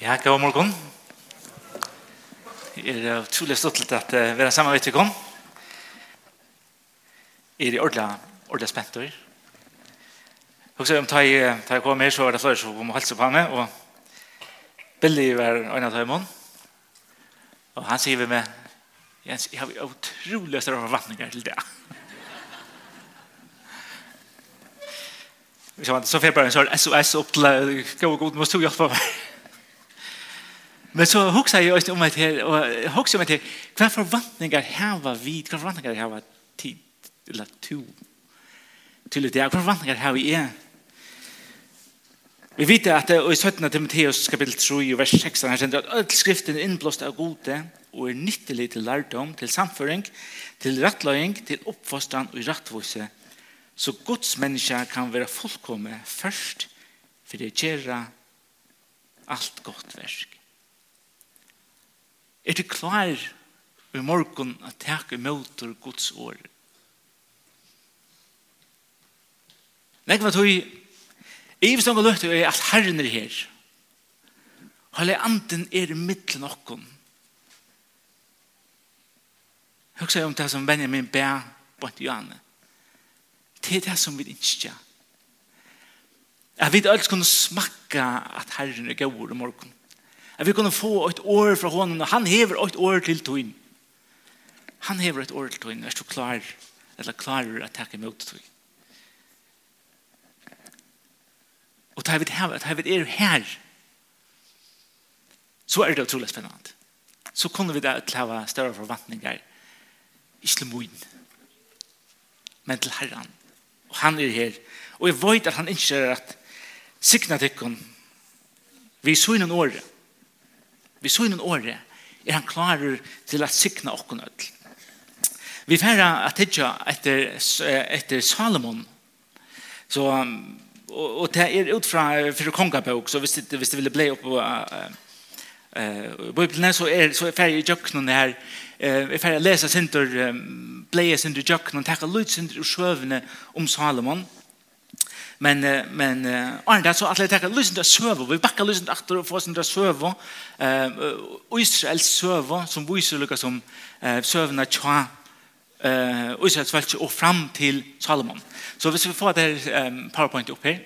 Ja, god morgen. Det er utrolig stått at uh, vi er sammen med dere. Er det ordentlig, ordentlig spent over? Også om jeg, tar jeg kom her, så var det flere som kom og halse på meg, og Billy var en av dem. Og han sier vi med, Jens, jeg har utrolig større forvandlinger til det. Så, så fikk jeg bare en sånn SOS opp til, å gå og god, måste du hjelpe meg. Men så hugsa jeg også om att her, og hugsa om att här vad förväntningar hava vid, vad förväntningar hava tid eller to til det hva förväntningar hava vi er? Vi vet att i 17 Timoteus kapitel 3 vers 6 här sänder at alt skriften er innblåst av gode og er nyttelig til lærdom, til samføring, til rattlöjning, til oppfostran og rattvåse. Så Guds menneske kan være fullkomme først, for det gjør alt gott versk. Er du klar i morgen at teka møter Guds år? Legg var tog i vissong og løtte er at herren er her. Halle anden er i middelen okkon. Hugsa om det som Benjamin bæ på et Johanne. Det er det som vi ikke Jeg vet alt kunne smakka at herren er gauur i morgen at vi kunne få et år fra honom, og han hever et år til tøyen. Han hever et år til tøyen, er du klar, eller klarer at takke mot tøyen. Og da vi er, er her, så er det utrolig spennende. Så kunne vi da utleve større forventninger, ikke til moen, men til Herren. Og han er her. Og jeg vet at han ikke er at sikna tikkun vi sunnen året Vi så innan året er han klarer til at sikna okkun öll. Vi færa at hitja etter, etter Salomon. Så, og, og det er ut fra fyrir kongabok, så hvis det, hvis det ville blei opp på uh, uh, Bibelen, så er, så er færa i jøkkenen her, uh, er færa lesa sindur, um, bleia sindur jøkkenen, takka lyd sindur ur sjøvene om Salomon. Salomon Men men Arne där så att det kan lyssna söva. Vi backar lyssna åter och får sin söva. Eh Israels söva som vi så lukar som eh sövna tja eh Israels folk och fram till Salomon. Så vi ska få det här PowerPoint upp här.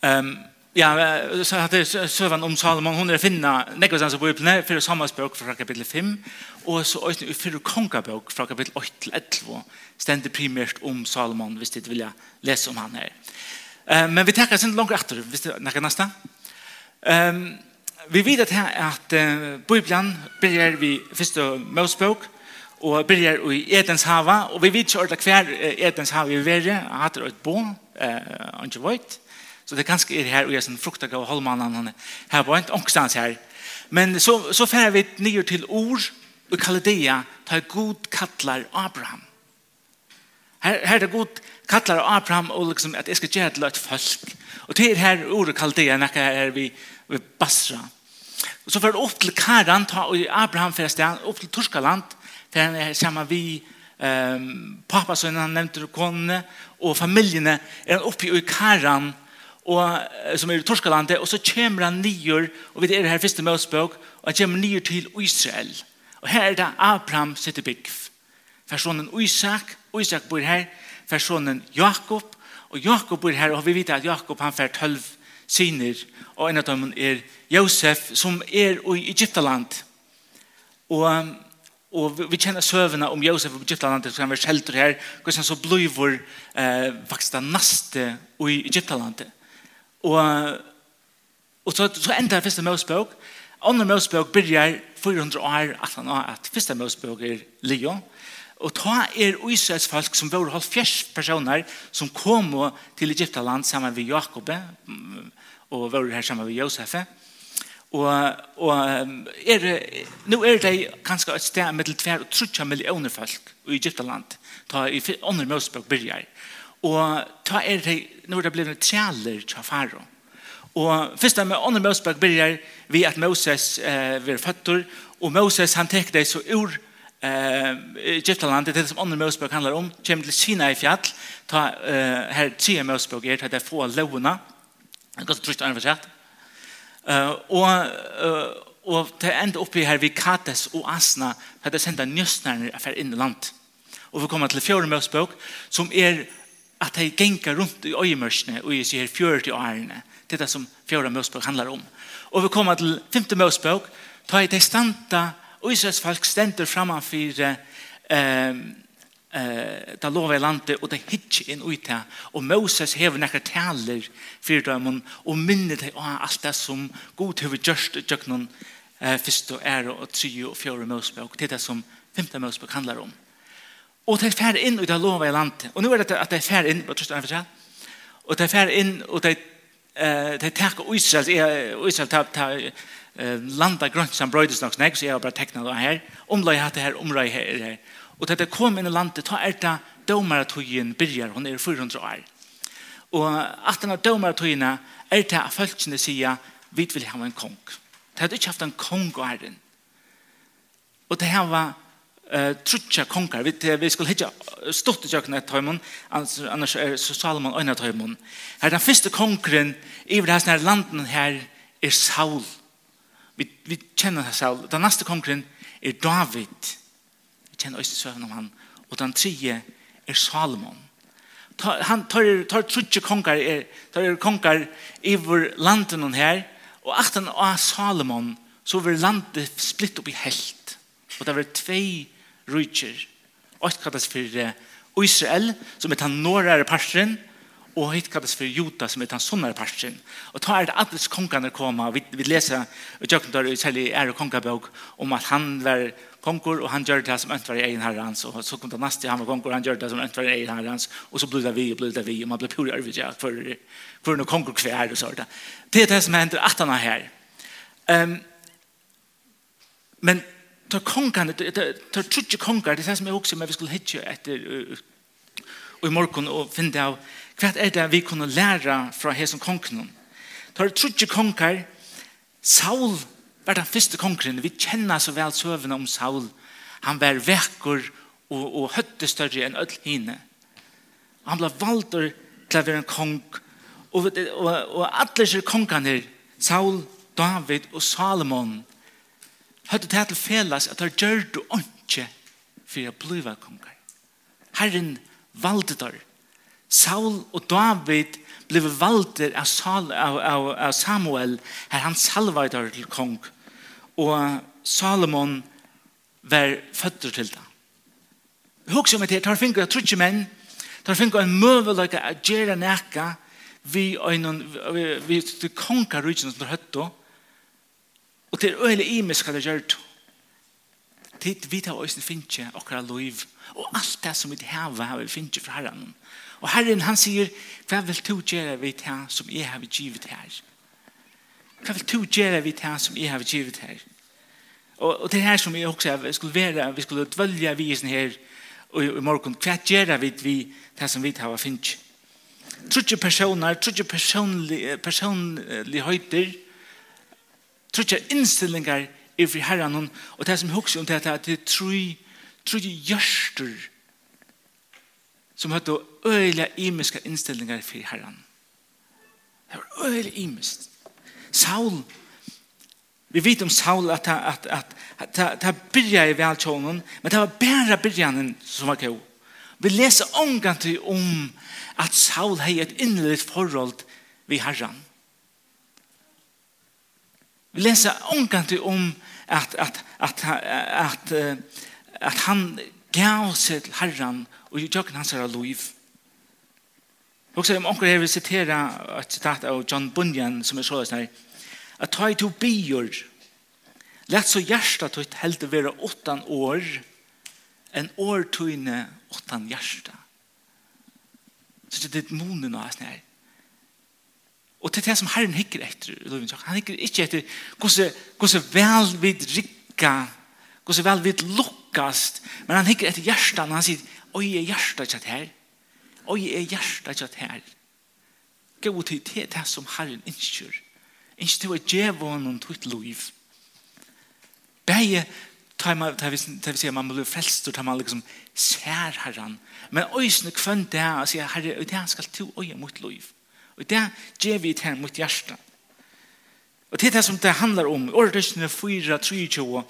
Ehm Ja, så hade sövan om Salomon hon är finna nekvasans på Bibeln för samma språk från kapitel 5 Og så øyne i fyrre kongabøk fra kapitel 8 til 11 stender primært om Salomon hvis det vilja lese om han her. Um, men vi tar sin langt etter hvis du nekker neste. Um, vi vet at her at uh, Bibelen begynner vi første Mosebok og begynner i Edens hava og vi vet ikke ordentlig hver Edens hava vi vil være. ett bo et bo, uh, ikke. Så det er ganske er her og jeg er sånn fruktagav av han her på en ångstans her. Men så, så færer vi nye til ord og Kaldea tar god kattlar Abraham. Her, her er det god kattlar Abraham og liksom at jeg skal gjøre til et folk. Og til er her ordet Kaldea nekker her vi, vi Basra. Og så fyrir opp til Karan ta, og Abraham fyrir sted opp til Torskaland for han er sammen vi um, pappa som han nevnte konene og familiene er han oppe i Karan og, som er i Torskalandet og så kommer han nyer og vi er her første møsbøk og han kommer nyer til Israel Og her er det Abraham sitter bygg. Personen Isak, Isak bor her, personen Jakob, og Jakob bor her, og vi vet at Jakob han fer tølv syner, og en av dem er Josef, som er i Egyptaland. Og, og vi kjenner søvende om Josef i Egyptaland, som han var shelter her, hvordan så bliver eh, faktisk det neste i Egyptaland. Og, og så, så enda første Mosebok, Andre Mosebøk byrjar 400 år at han har at første Mosebøk er Leo. Og ta er Israels folk som var halv fjers personer som kom til Egyptaland sammen med Jakob og var her sammen med Josef. Og, og er, nå er det kanskje et sted med til tver og trutja millioner folk i Egyptaland ta i andre Mosebøk byrjar. Og ta er det, nå er det blevet trealer til Faro. Og først med andre Mosebøk byrjar vi at Moses eh, vil føtter, og Moses han tek det så ur eh, Egyptalandet, det som andre Mosebøk handlar om, kommer til Kina i fjall, ta, eh, her tre Mosebøk er, ta det få lovene, ganske trusht annet for sett, og og det enda oppi her vi Kates og Asna, for det senda njøstnerne affær inn i land. Og vi kommer til fjore Mosebøk, som er at de gengar rundt i øyemørsene, og i sier fjøre til årene, Det er det som fjorda Mosebok handlar om. Og vi kommer til femte Mosebok, ta i det standa, og Israels folk stender framanfyr eh, eh, det lova i landet, og det hitje inn ut det. Og Moses hever nekkar taler fyrir dømon, og minner det av alt det som god hever gjørst døgnon eh, fyrst og ære og try og fjorda Mosebok. Det er det som femte Mosebok handlar om. Og det er færre inn ut av lova i landet. Og nå er det at det er færre inn, og det er færre inn, og det er færre inn, og det er eh det tar Israel är Israel tar tar landa grönt som brödes nog snägg så jag bara teckna det här omlaj hade här omlaj här och det kom in i landet ta ärta det att hon börjar hon är 400 år och att den domar att hon är ta folkne säga vi vill ha en kung det hade inte haft en kung och herren och det här var eh trutja konkar. Vi te vi skulle hitja stort i jökna ett hemon annars er så Salomon en ett her den første konkren i det här landen her er Saul. Vi vi känner Saul. Den neste konkren er David. Vi kjenner oss så om han og den tredje är Salomon. Han tar tar trutja konkar er tar konkar i vår landen här och åttan av Salomon så vil landet splitt opp i helt Og det var tvei rujtjer. Og et kallas for Israel, som er den nårere parten, og hitt kallas for Jota, som er den sunnare parten. Og ta er det alles kongane koma, vi, vi leser i Jøkendar, særlig ære kongabøk, om at han var kongur, og han gjør det som ønsker i egen herrens, og så kom det neste, han var kongur, han gjør det som ønsker i egen herrens, og så ble det vi, og ble det vi, og man ble pur i arvidja, for, for noen kongur kvær, og så det. Det er det som hender at han er her. Um, men tar kongene, tar trutje konger, det er det som jeg også med vi skulle hitje etter og i morgen og finne av hva er det vi kunne lære fra hesen kongen. Tar trutje konger, Saul var den første kongeren, vi kjenner så vel søvende om Saul. Han var vekker og, og høtte større enn ødel hine. Han ble valgt til å være en kong, og, og, og alle disse kongene, Saul, David og Salomon, høyde det til felles at det gjør du ikke for å bli konger. Herren valgte det. Saul og David ble valgt av, Saul, av, av, av Samuel her han salva til kong. Og Salomon var født til det. Husk om det jeg tar finger av trutje menn, tar finger en møveløyke av gjerne nekka vi, vi, vi, vi, vi, vi, vi, som vi, vi, Og til øyne øyelig imisk hva det gjøre det. Tid vi tar oss finne akkurat lov. og alt det som vi har, har vi finne fra herren. Og herren han sier, hva vil du gjøre vi til som jeg har givet her? Hva vil du gjøre vi til som jeg har givet her? Og, og det er her som vi også vi skulle være, vi skulle dvølge vi visen her og i morgen, hva gjør vi vi det som vi har finne? Trudje personer, trudje personlige, personlige høyder, trutja innstillingar i fri herran hon, og det som hugsa om det er at det er tru, tru gjørster som høyde øyla imiska innstillingar fri herran. Det var øyla imist. Saul, vi vet om Saul at, at, at, at, at det byrja i veltjånen, men det var bæra byrjanen som var gau. Vi leser omgant om at Saul hei et innlitt forhold vi herran. Vi leser omkring om at, at, at, at, at, han gav sig till Herren och gjorde hans herra liv. Og så om omkring här vil sitere et citat av John Bunyan som er så här. At ta i to bior. lett så hjärtat och helt være åttan år. En år tog inne åttan hjärtat. Så det er et måned nå, sånn her. Og til det som Herren hikker etter, han hikker ikke etter hvordan vel vi rikker, hvordan vel vi lukkast, men han hikker etter hjertan, han sier, oi, er hjertet ikke her? Oi, er hjertet ikke her? Gå til det, det som Herren innskjør. Innskjør til å gjeve honom til liv. Begge, det vil si at man blir frelst, og ta man liksom ser Herren, men øysene kvønt det, og sier, herre, det skal til å gjøre mot liv. Og det gjør vi til mot hjertet. Og det er det som det handlar om. Årdøsene 4, 23.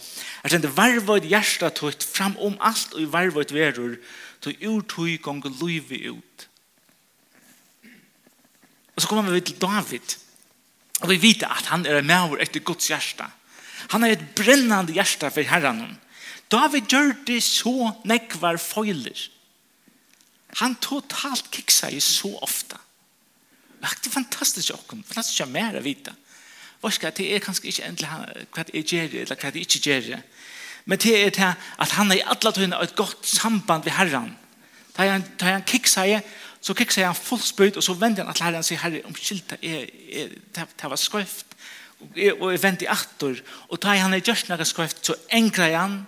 Er det varvøyd hjertet tøyt fram om alt og varvøyd verur til urtøy gong luivi ut. Og så kommer vi til David. Og vi vet at han er med etter Guds hjerte. Han er et brennande hjerte for herren. David gjør det så nekvar foiler. Han totalt kiksa i så ofta. Det er fantastisk åkken, fantastisk å mer å vite. Hva skal det er kanskje ikke endelig hva det er gjør, eller hva det ikke gjør. Men det er det at han er i alle tøyene et godt samband med Herren. Da han, da han kikker så kikker han fullspøyt, og så vender han at Herren sier, Herre, omkyld, det, er, det var skrøft. og jeg venter i atter, og da han er gjørst noe skrøft, så engrer han,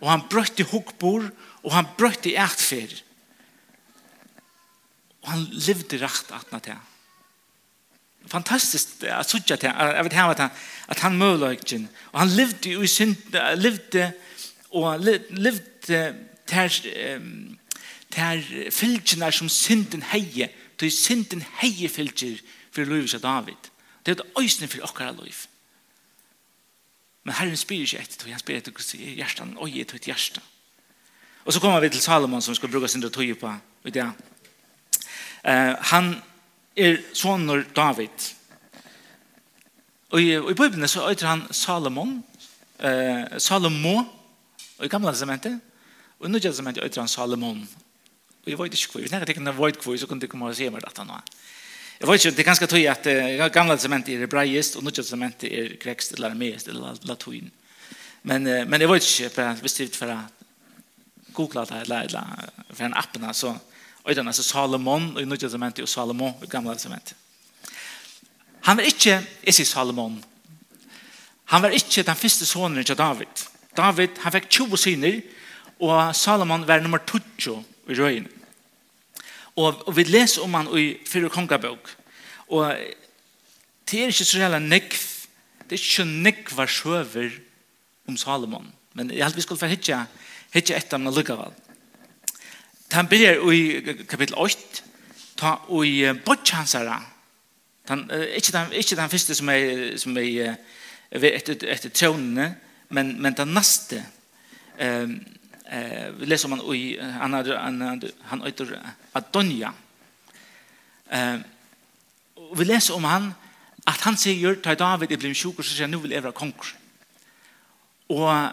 og han brøtt i hukkbord, og han brøtt i ætfer. Og han levde rett atna til han fantastiskt att såg till jag vet han att att han möjligen och han levde i synd levde och levde tär ter fylgnar som synden heje till synden heje fylgjer för Louis och David. Det är ett ösnen för okkara liv men Herren spyr inte efter han spyr efter hjärtan oj ett ett hjärta och så kommer vi till Salomon som ska bruka sin tog på i det han er sonur David. Og i, i Bibelen så øyter han Salomon, eh, Salomo, og i gamle testamentet, og i nødvendig testamentet øyter han Salomon. Og jeg vet ikke hvor, hvis jeg tenker jeg vet hvor, så kunne du komme og se meg dette nå. Jeg vet ikke, det er ganske tøy at uh, gamle testamentet er hebreist, og nødvendig testamentet er grekst, eller armeist, eller latuin. Men, uh, men jeg vet ikke, hvis du vil for å google det, eller, eller for en appen, så... Altså, Og den altså Salomon, og i nødvendig testamentet, og Salomon i Gamle testamentet. Han var ikke, jeg sier Salomon, han var ikke den første sonen til David. David, han fikk 20 syner, og Salomon var nummer 20 i røyene. Og, og vi leser om han i Fyre Kongabøk. Og det er ikke så reelle nekv, det er ikke nekv var sjøver om Salomon. Men jeg heldt vi skulle få hitja, hitja etter han lukkavalg. Han begynner i kapittel 8, ta i Botchansara, Han ikke, den ikke den første som er som er etter etter tronene, men men den neste. Ehm eh vi leser man i han han han heter Adonia. Ehm vi leser om han at han sier ta David i blim sjuk og så sier nu vil jeg være. Og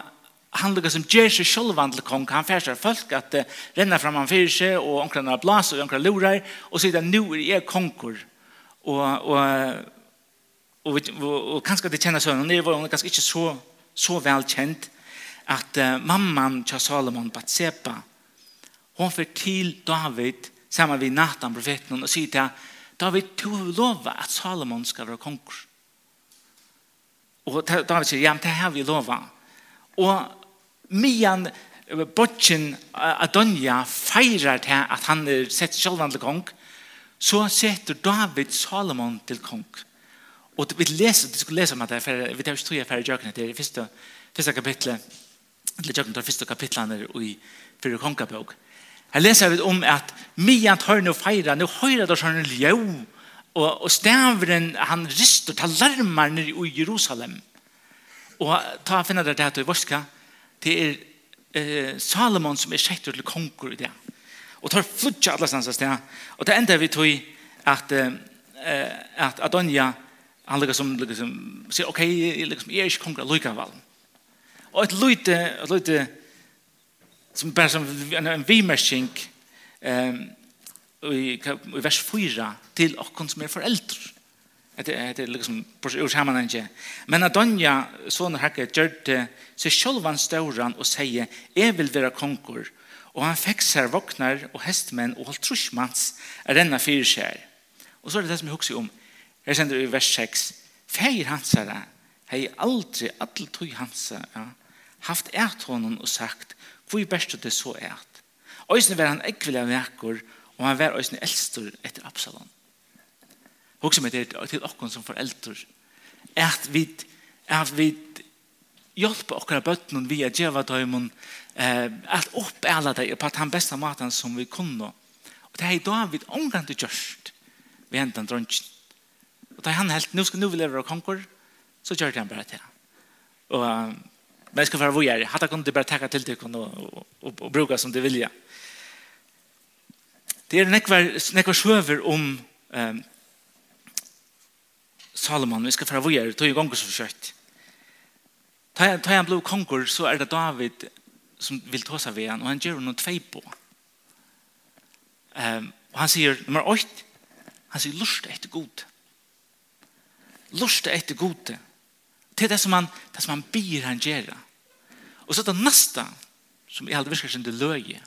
han lukkar som gjør seg sjølvan til kong, han færsar folk at uh, renna fram han fyrir seg, og onkran har blas, og onkran lurar, og så at det nu er jeg konkur, og, og, og, og, og, kanskje det kjenner sønnen, hun kanskje ikke så, så velkjent, at uh, mamman til Salomon Batsepa, hon fyrir til David, saman vi Nathan, profeten, og sier til David, du har lova at Salomon skal være konkur. Og David sier, ja, men det har vi lova. Og mian botchen Adonja feirar til at han er sett sjølvan til kong, så setter David Salomon til kong. Og vi leser, vi skulle lese om det, for vi tar ikke tog jeg færre jøkene til det første, første kapitlet, eller jøkene til det første kapitlet i fyrre kongabog. Her leser vi om at mian tar nå feira, nå høyra da sånn ljø, og, og stavren, han rister, tar larmer nere i Jerusalem. Og ta finne det her til Vorska, det er eh, Salomon som er skjettet til konger i det. Og tar flutja alle sanns av sted. Og det enda vi tog at, eh, at Adonja, han liksom, liksom sier, ok, liksom, jeg er ikke konger av Lukavallen. Og et lite, et lite, som bare som en, en vimersing, um, i, i vers 4, til okkon som er foreldre. Det er det er liksom på ur sammanhengen. Men Adonja, sånne herke, gjør det seg selv han stør han og sier, jeg vil være konger. Og han fikk seg våkner og hestmenn og holdt trusjmanns er denne fire skjær. Og så er det det som jeg husker om. Her sender vi vers 6. Feir hans er herre, hei aldri alle tog hans er ja, haft eit honom og sagt, hvor er best det så eit? Øysen var han ekvile vekker, og han var øysen eldstor etter Absalon också med det till oss som föräldrar att vi att vi hjälpa okkara bøtten vi att ge vad dem eh att upp alla det på den bästa maten som vi kunde och det är då vi omgang til just vi hentan dronjen. Og och det han helt nu ska nu vi leva och konkur så gör det han bara det och men ska vara vad gör hata kunde bara ta till det og, och bruka som det vilja. Det är nekvar nekvar söver om Salomon, vi skal fra vågjere, tog i gonger så forsøkt. Ta han blod konger, så er det David som vil ta seg ved han, og han gjør noen tvei på. Um, og han sier, nummer 8, han sier, lust etter god. Lust etter god. Det er det som han, det som han byr han gjør. Og så det neste, som jeg aldri virker som det løye,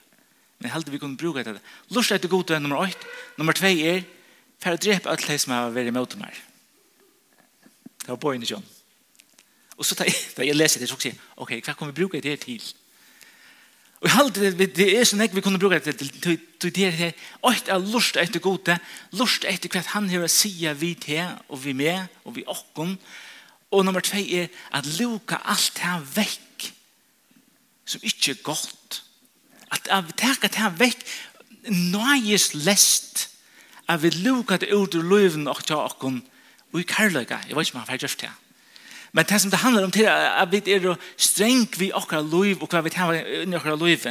men jeg aldri vi kunne bruke det. Lust etter god er nummer 8. Nummer 2 er, for å drepe alt det som har vært i møte meg. Det var bøyne John. Og så tar jeg, da jeg leser det, så sier jeg, ok, hva kan vi bruke det til? Og alt det, det er sånn ikke vi kunne bruke det til, til, til det her, alt er lust etter gode, lust etter hva han her sier vi til, og vi med, og vi åkken. Og nummer tve er at luka alt her vekk, som ikke er godt. At vi tar her vekk, nøyes lest, at vi luka det ut ur løven og til åkken, og Og i kærløyga, jeg vet ikke om han fyrir det. Men det som det handler om til at vi er streng vi okra loiv og hva vi tar inn inni okkar loiv.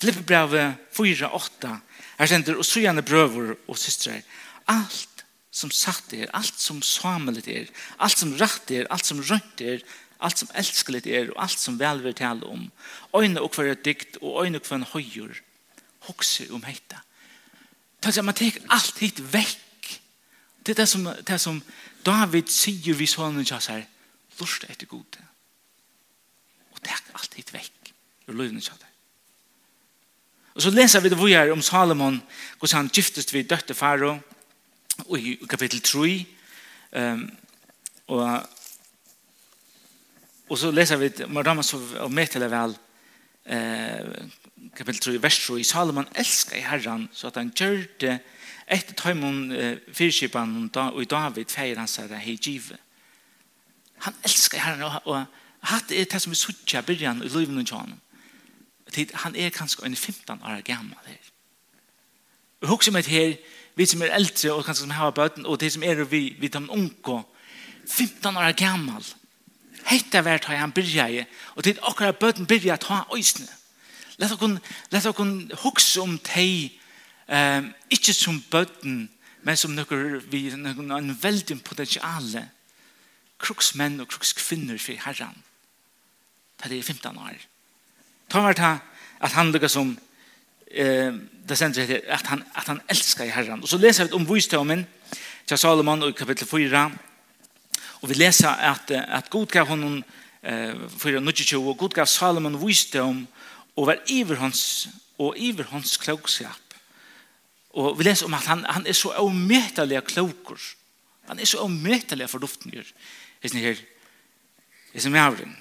Filippebrevet 4-8 er sender og sujane brøver og systre. Alt som satt er, alt som samlet er, alt som rett er, alt som rønt er, alt som elskeligt er og alt som vel vil tale om. Øyne og hver dikt og øyne og hver høyer. Hokse om heita. Takk at man tek alt hit vekk. Det er det som, det som, David sier vi sånn og kjass her, lort etter gode. Og tek alt hit vekk ur løyvene kjass her. Og så leser vi det vi her om Salomon, hvordan han giftest vi døtte faro, og i kapittel 3, um, og Og så leser vi Mardamas og Metele vel eh, kapittel 3, vers 3 Salomon elskar i Herren så at han gjør det etter tøymon eh, fyrkipan og i David feir hans herre hei give. Han elskar herren og, og hatt er det som vi suttja byrjan i løyven og tjanen. Han er kanskje en 15 år gammal her. Og hoksa meg her, vi som er eldre og kanskje som har bøten og det som er vi, vi tar unko 15 år gammal hetta vært har han byrjaði og til akkurat bøten byrja at ha øysne. Lett okkur, lett okkur om tei Um, ikke som bøtten, men som noen, vi, noen, en veldig potensiale kruksmenn og krukskvinner for herren. Det er 15 år. Ta var det at han lukket som eh, det sender heter at han, at han elsker herren. Og så leser vi om visdomen til Salomon i kapittel 4. Og vi leser at, at God gav honom eh, 4.22 og God gav Salomon visdom og var iver hans og iver hans klokskap Og vi leser om at han, han er så avmetelig klokker. Han er så avmetelig forduften i hessen her, hessen mævren.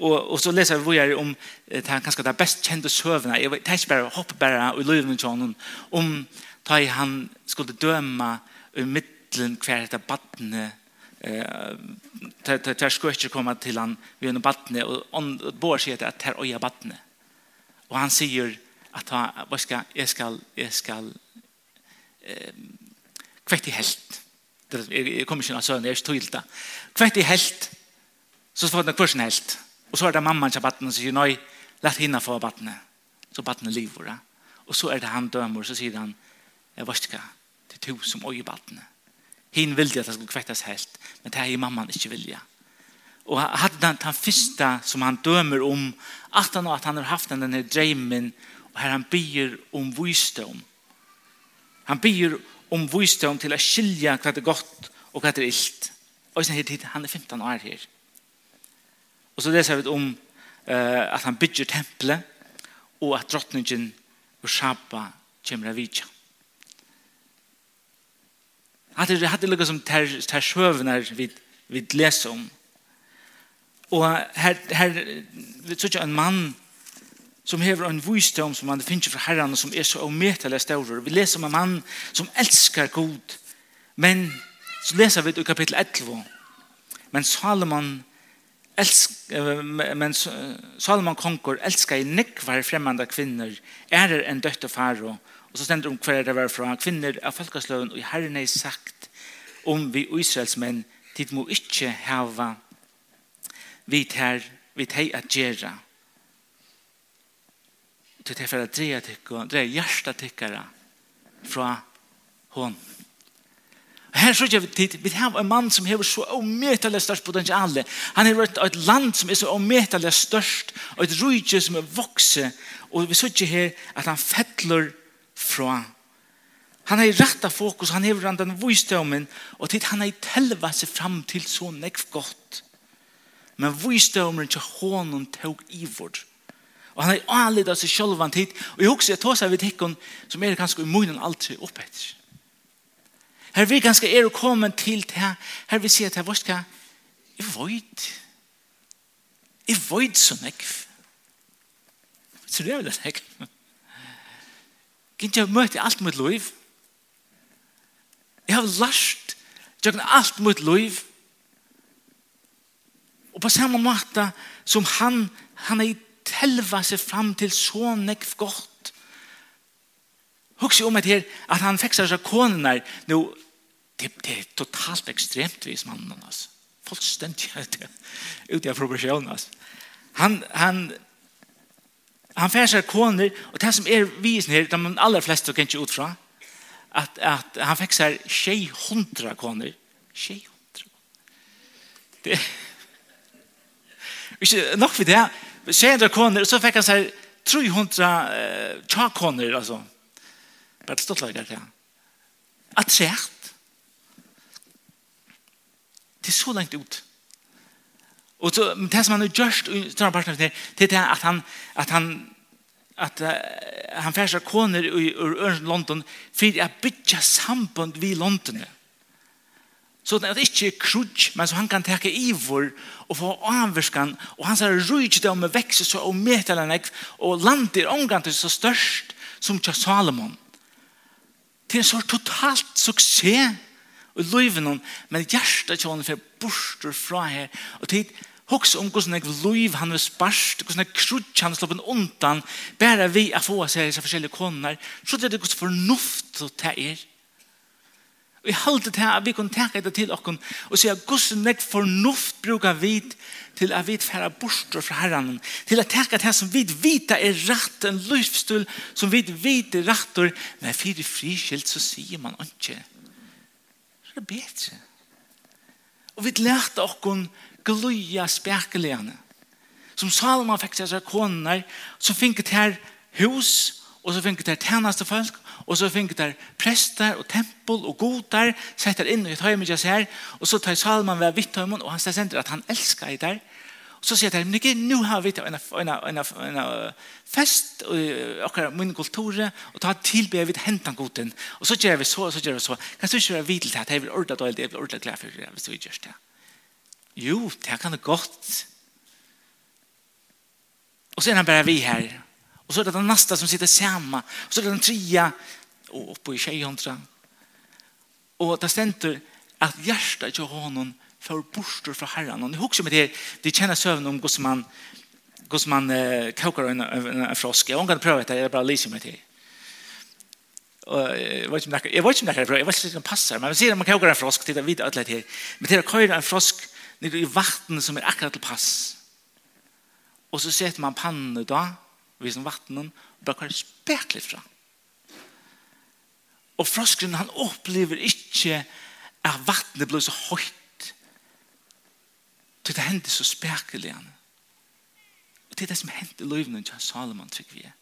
Og, og så leser vi her om det han kanskje det best kjente søvnene. Jeg vet ikke bare, hoppe bare i løyven til honom om da han skulle døme i middelen hver etter badene eh tar ska inte komma till han vid en battne och bor sig att här oja battne Och han säger at vad ska jag ska jag ska eh, kvätt i helt. Jeg kommer ikke av sønnen, jeg er ikke tydelig da. I helt, så får den kursen helt. Og så er det mamma til batten og sier, nei, lett hinna få battene. Så battene lever da. Og så er det han dømer, så sier han, jeg vet ikke, det er to som øye battene. Hinn vilja at det skulle kvettas helt, men det er mamman ikke vilja. Og hadde han den første som han dømer om, at han, at han har haft den denne dreimen Og her han byr om visdom. Han byr om visdom til å skilja hva det er godt og hva det er illt. Og sånn hit, han er 15 år her. Og så leser vi om uh, at han bygger tempelet og at drottningen Ushaba kommer av vidtja. Hatt er, hatt lukket som ter, ter sjøvene vi, vi leser om. Og her, her vi tror ikke en mann som hever en visdom som han finner fra herrene som er så ometelig større. Vi leser om en mann som elskar god, men så leser vi det i kapittel 11. Men Salomon elsk, men Salomon konkur elskar i nekvar fremmande kvinner, er en døtte faro, og så stender om hver det var fra kvinner av folkesløven, og i herren er sagt om vi Israels menn, tid må ikke hava vi her, vi hei at gjøre, til det for å dreie tikkere, dreie hjertet tikkere fra hon. Og her så gjør vi tid, vi har en mann som har så ometelig størst potensial. Han har vært et land som er så ometelig størst, og et rydje som er vokse, og vi så ikke her at han fettler fra. Han har rätta fokus, han hever den vysdomen, og tid han har telva seg fram til så nekv godt. Men vysdomen til hånden tog ivord. Og han er anlitt av seg sjølvant tid. Og jeg husker jeg tås av tikkun som er ganske umunnen alltid oppetter. Her vi ganske er å komme til det her vi sier at vårt skal jeg void. Jeg void så nekv. Så det er vel det nekv. Gint jeg møte alt mot liv. Jeg har lært jeg alt mot liv. Og på samme måte som han, han er i telva seg fram til så nekv godt. Hugsi om at her, at han fekser seg konen her, nå, det, det er totalt ekstremt vis mannen hans. Fullstendig ute av proporsjonen hans. Han, han, han fekser seg konen og det som er visen her, de aller fleste kan ikke ut fra, at, at han fekser tjej hundra koner. Tjej hundra. Det, ikke nok for det, 600 kroner, så fikk han seg 300 uh, tjakoner, altså. Bare stått lager det. Attrekt. Det er så langt ut. Og så, men det som han har gjort i større parten det er det at han, at han, at uh, han færser koner i, i London for å bytja samband vid London. Så det er ikke krutsk, men så han kan teke ivor og få avvurskan, og han sier rujt det om å vekse så og metalene, og landet er omgant så størst som til Salomon. Det er så totalt suksess i livet noen, men hjertet til henne for borster fra her, og tid hoks om hvordan jeg liv han er sparst, hvordan jeg krutsk han slappen undan, bare vi er få seg disse forskjellige koner, så det er det hvordan fornuft det er, Vi halde til at vi kunne tenke det til okken og sier at Guds nek fornuft brukar vi til at vi færa bort fra herren til at tenke det som vi vita er rett en løyfstull som vi vita er rett men for friskilt så sier man ikke det er bedre og vi lærte okken gløye spekeligene som Salomon fikk seg koner så finket her hus og så finket her tjeneste folk Og så finner der prester og tempel og godar, setter inn i et høyme jeg og så tar Salman ved Vitthøymon, og han sier at han elsker i der. Og så sier der, men ikke, nå har vi en, en, en, en fest, og akkurat min kultur, og ta tilbe vi hentan goden. Og så gjør vi så, og så gjør vi så. Kan du ikke være vidt til at jeg vil ordre døyld, jeg vil ordre glad for det, hvis du gjør det. Jo, det kan det godt. Og så er han bare vi her, Og så er det den neste som sitter samma. Og så er det den trea og oppe i tjejhåndra. Og det stender at hjertet ikke har noen for borster från herran. Och ni huxar med det, de kjenner søvn om hvordan man hvordan man uh, kokar en, en, en frosk. Jag kan prøve det, jeg bare lyser med det. Og jeg vet ikke om det er, jeg vet ikke om det er, jeg vet ikke om det passer, Men jeg sier at man kokar en frosk, tittar vid allt det her. Men til å köra en frosk nede i vatten som er akkurat til pass. Og så setter man pannan da, vi som vattnen, bare kan spekle fra. Og frosken han opplever ikke at vattnet blir så høyt. Til det hendte så spekelig han. Og det er det som hendte i løyvene til Salomon, trykker vi er.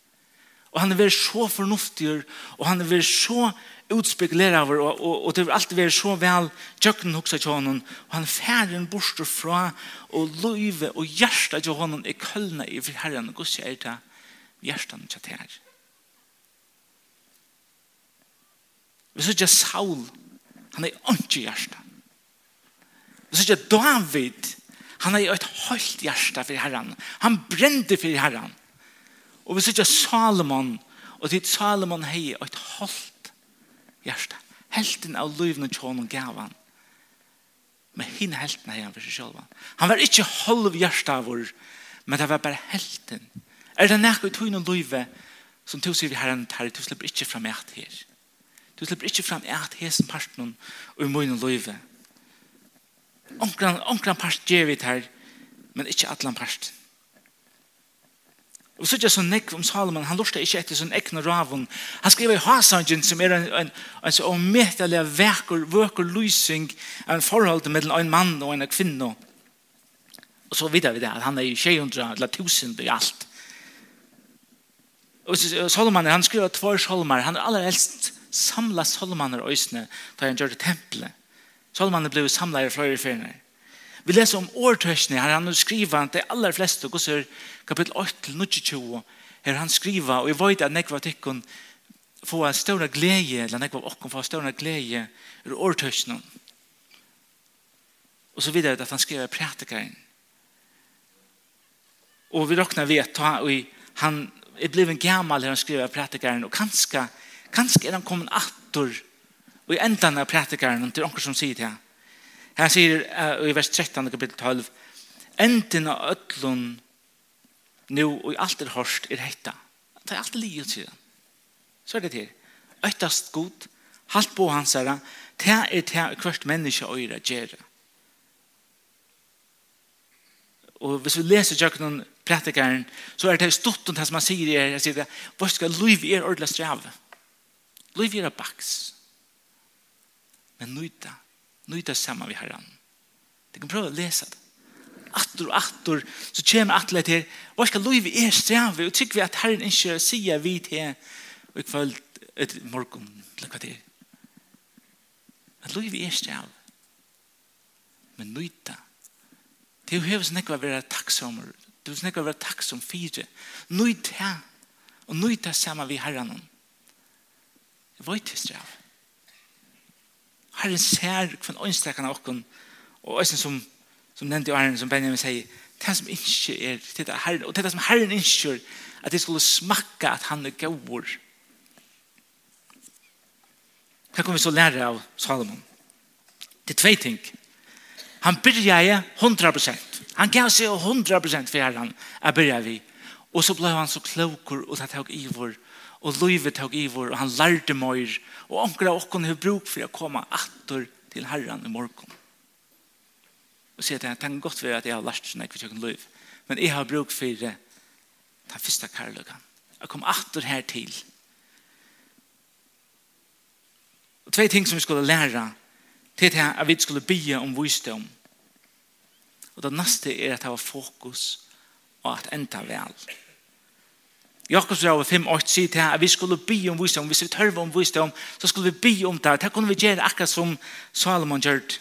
Og han er vært så fornuftig, og han er vært så utspekulerer over, og, og, og det er alltid vært så vel tjøkken hos seg til honom, og han færre en borster fra, og løyve og hjertet til honom er kølna i for herren, og gos jeg er det, hjertan til her. Vi ser ikke Saul, han er ikke hjertan. Vi ser ikke David, han er et høyt hjertan for herren. Han brente for herren. Og vi sier ikke Salomon, og til Salomon hei et høyt hjertan. Helten av løyvene honom og gavan. Men hin helten hei han for seg selv. Han var ikke halv hjertan vår, men det var bare helten hjertan Er det nekko i tøyne løyve som du sier vi herren tar, du slipper ikke fram et her. Du slipper ikke fram et som parten og i møyne løyve. Onkran, onkran part gjør vi her, men ikke atlan part. Og så er det sånn nekk om Salomon, han lortet ikke etter sånn ekne ravun. Han skriver i Hasangen, som er en, en, en så omedelig vekker, vekker lysing av en forhold mellom en mann og en kvinne. Og så videre vi det, at han er i 600 eller 1000 i alt. Solomon, han skriver två solmar. Han har allra helst samla solmaner og øsne da han gjør det tempelet. Solmaner samlet i flere ferier. Vi leser om årtørsene. Her han skriver at de aller fleste, gosser kapittel 8 til 22, her han skriver, og jeg vet at nekva tikkun få en større glede, eller nekva okkon få en større glede ur årtørsene. Og så videre at han skriver prætikeren. Og vi råkner ta at han er blevet gammal her han skriver prætikaren, og kanskje, kanskje er han kommet attor, og i endan av prætikaren, til onker som sier til han. Han sier uh, i vers 13, kapitel 12, enden av ødlun, nu og i alt er hørst er hetta. Det er alltid livet, sier han. Så er det til. Øytast god, halt på hans herre, det er det hvert menneske øyre gjøre. Og hvis vi leser jøkken prætikeren, så er det stort det som han sier er, jeg sier det, hva skal liv er ordentlig strave? Liv er baks. Men nøyta, nøyta sammen vi herren. Du kan prøve å lese det. Attor og attor, så kommer atlet til, hva skal liv er strave? Og tykker vi at herren ikke sier vi til, og ikke følt et morgen, eller hva det er. At liv er strave. Men nøyta, Det er jo hever snakka å være takksom. Det takksommar. Du snakka å være takksom fire. Nøy ta. Og nøy ta saman vi herran. Vøy ikke strav. Herren ser kvann ønstakan av okkon. Og øysen som, som nevnte jo herren som Benjamin sier, det som ikke er til det herren, og til det som herren ikke at det skulle smakka at han er gavur. Hva kan vi så lære av Salomon? Det er tvei ting. Det Han byrjade 100%. Han gav seg 100% för herran att byrja vi. Og så blev han så klokur og det tog ivor. og livet tog ivor og han lärde mer. og omkring och hon har bruk för att komma attor herran i morgon. Og säger att det kan gott vara at jag har lært sig när jag liv. Men jag har bruk fyrir det. Den första karlugan. Jag kom attor her til. Och två ting som vi skulle lära til det at vi skulle bygge om visdom. Og det neste er at det var fokus og at enda vel. Jakobs brev 5:8 sier til at vi skulle be om visdom, hvis vi tørver om visdom, så skulle vi be om det. Det kunne vi gjøre akkurat som Salomon gjør det.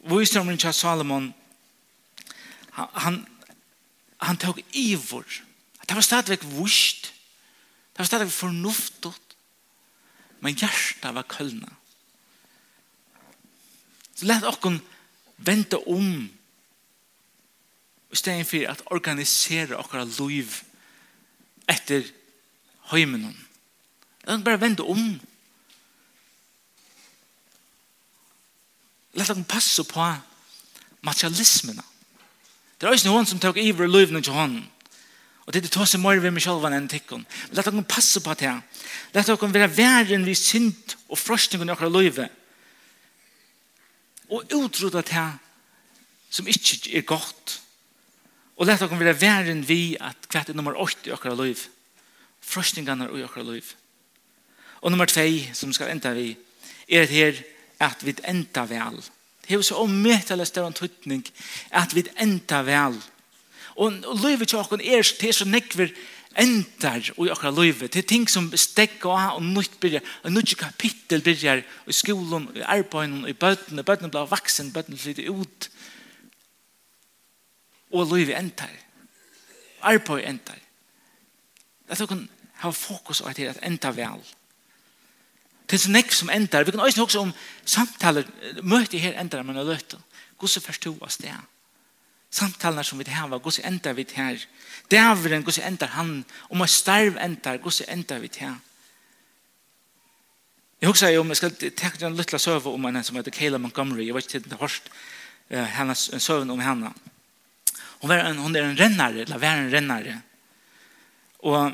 Visdomen til Salomon, han, han tok ivor. Det var stadigvæk vust. Det var stadigvæk fornuftet men hjertet var kølna. Så let oss vente om i stedet for at organisere okkara liv etter høymenon. Let oss bare vente om. Let oss passe på materialismen. Det er også noen som tok iver i livene til hånden. Og det er det som mer ved med selv enn tikkun. Lett dere passe på det. Lett dere være verden vi synd og frøstningen i akkurat løyve. Og utrota det som ikke er godt. Og lett dere være væren vi at kvart er nummer 8 i akkurat løyve. Frøstningene i akkurat løyve. Og nummer 2 som skal enda vi er det her at vi enda vel. Det er jo så omøtelig større tøytning at vi enda vel. Og, og livet til okken er til så nekver endar i okra livet. Det er ting som stekker av og nytt byrjar. Og nytt kapittel byrjar i skolen, i arbeid, i bøtene. Bøtene blir vaksen, bøtene flytter ut. Og livet endar. Arbeid endar. Det er okken ha fokus på at enda vel. Det er så nekk som endar. Vi kan også huske om samtaler, møte her endar man har løtt. Hvordan først du av stedet? samtalene som vi har, hvordan ender vi her? Dæveren, hvordan ender han? Om man starv ender, hvordan ender vi her? Jeg husker jo, jeg skal tenke en liten søve om henne som heter Kayla Montgomery. Jeg vet ikke til det hørst hennes søvn om henne. Hon var en, hon är en rennare, eller var en rennare. Och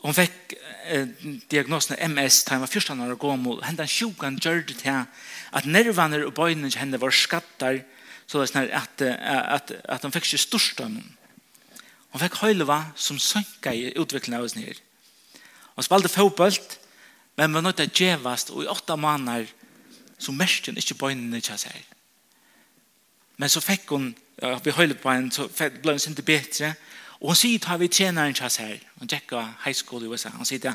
hon fick eh, diagnosen MS da hon var 14 år gammal. Henne sjukan gjør det här att nervarna och böjnen henne var skattar så det er at, at, at han fikk ikke storstømmen. Han fikk høyleva som sønka i utviklingen av oss nere. Han spalte fotbalt, men var nødt til å djevast, og i åtta måneder så mest inte ikke bøynene ikke seg. Men så fikk hun, ja, vi høylet på henne, så ble hun sinte bedre, og hun sier, tar vi treneren ikke seg. och tjekka high school i USA, han sier,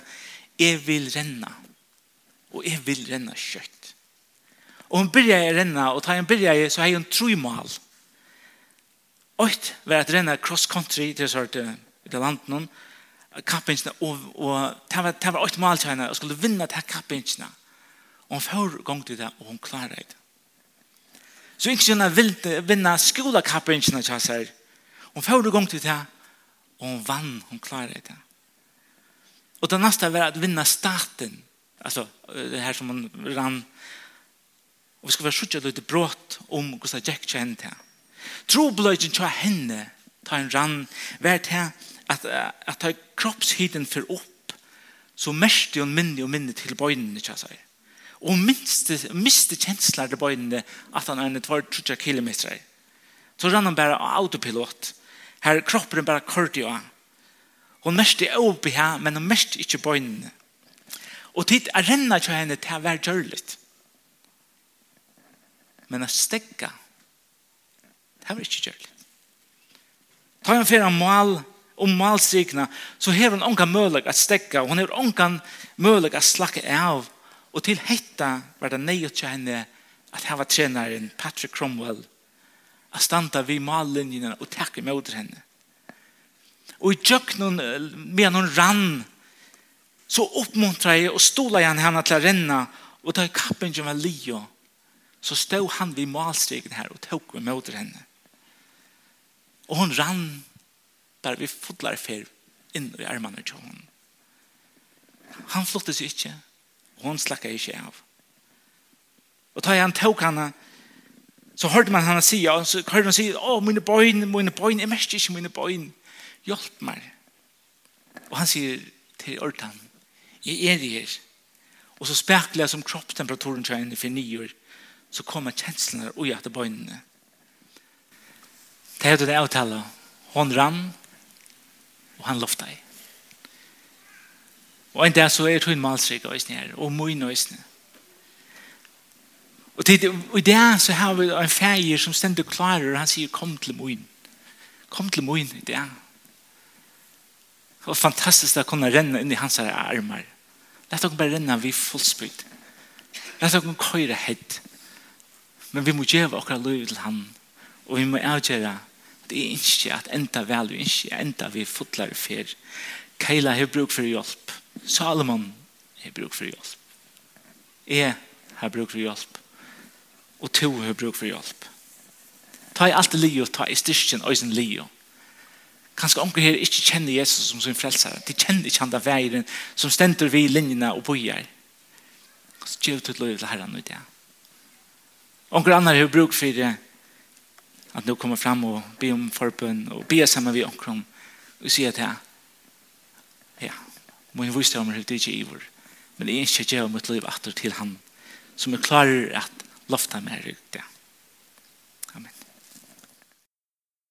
jeg vil renna og jeg vil renna kjøtt. Og hun byrja i renna, og ta hun byrja i, så hei hun tru mål. Oit var at renna cross-country til sort til noen, kappingsene, og, og det var, det var oit mål til henne, og skulle vinna til kappingsene. Og hun får gongt til det, og hun klarer det. Så ikke kjenne vil vinna skolakappingsene til seg. Hun får gongt til det, og hun vann, hun klarer det. Og det neste var at vinna staten, altså det her som hun rann, Og vi skal være sjukkja løyde brått om hvordan Jack kjenner til. Trobløyden til henne ta en rann vært til at, at ta kroppshiden for opp så mest hun minne og minne til bøynene til seg. Og minste, miste kjensler til bøynene at han er en tvar trutja kilometer. Så rann han bare autopilot. Her kroppen bare kort jo han. Hun mest er oppi her, men hun mest ikke bøynene. Og tid er renna til henne til å være gjørligt. Men å stekka, det var ikke gjort. Ta en fyrir mal, om malsikna, så har hun ongan mulig at stekka, og hun har ongan mulig at slakke av, og til hetta var det nøyot til henne at hava trenaren Patrick Cromwell a standa vi mallinjerna og takke mot henne. Og i tjøkkenen, med noen rann, så oppmuntret jeg og stola jeg henne til å renne, og ta i kappen som var lio, så stod han vid malstregen her og tok tog imot henne. Og hun rann bare vi fotlar fer inn i armene til henne. Han flottet seg ikke, og hun slakket ikke av. Og da han tok henne, så hørte man henne si, og så hørte man si, å, mine bøyn, mine bøyn, jeg mest ikke mine bøyn, hjelp meg. Og han sier til Ørtan, jeg er her. Og så spekler jeg som kroppstemperaturen til henne for nye år, så kommer kjenslene og i etter bøynene. Det er det avtale. Hun rann, og han lofta i. Og en dag så er hun malsrik øyne her, og mye øyne. Og til, og i dag så har vi en feir som stender klarer, og han sier, kom til mye. Kom til mye i dag. Det var fantastisk å kunne renne inn i hans armar. Lett dere bare renne vi fullspyt. Lett dere køyre hett. Men vi må gjøre akkurat liv til han. Og vi må avgjøre at er ikke at enda vel, jeg ikke enda vi fotler fer. Keila har bruk for hjelp. Salomon har bruk for hjelp. Jeg har bruk for hjelp. Og to har bruk for hjelp. Ta i alt lio, ta i styrkjen og i sin lio. Kanskje omkring her ikke kjenner Jesus som sin frelsare. De kjenner ikke han der veien som stender vi i linjene og bojer. Så gjør du til lov til herren ut igjen. Onkel annar har bruk for det at nu kommer fram og be om forbund og be sammen med onkel om og sier til her ja, må jeg vise om det ikke iver men jeg ikke gjør mitt liv atter til han som er klarer at lofta meg riktig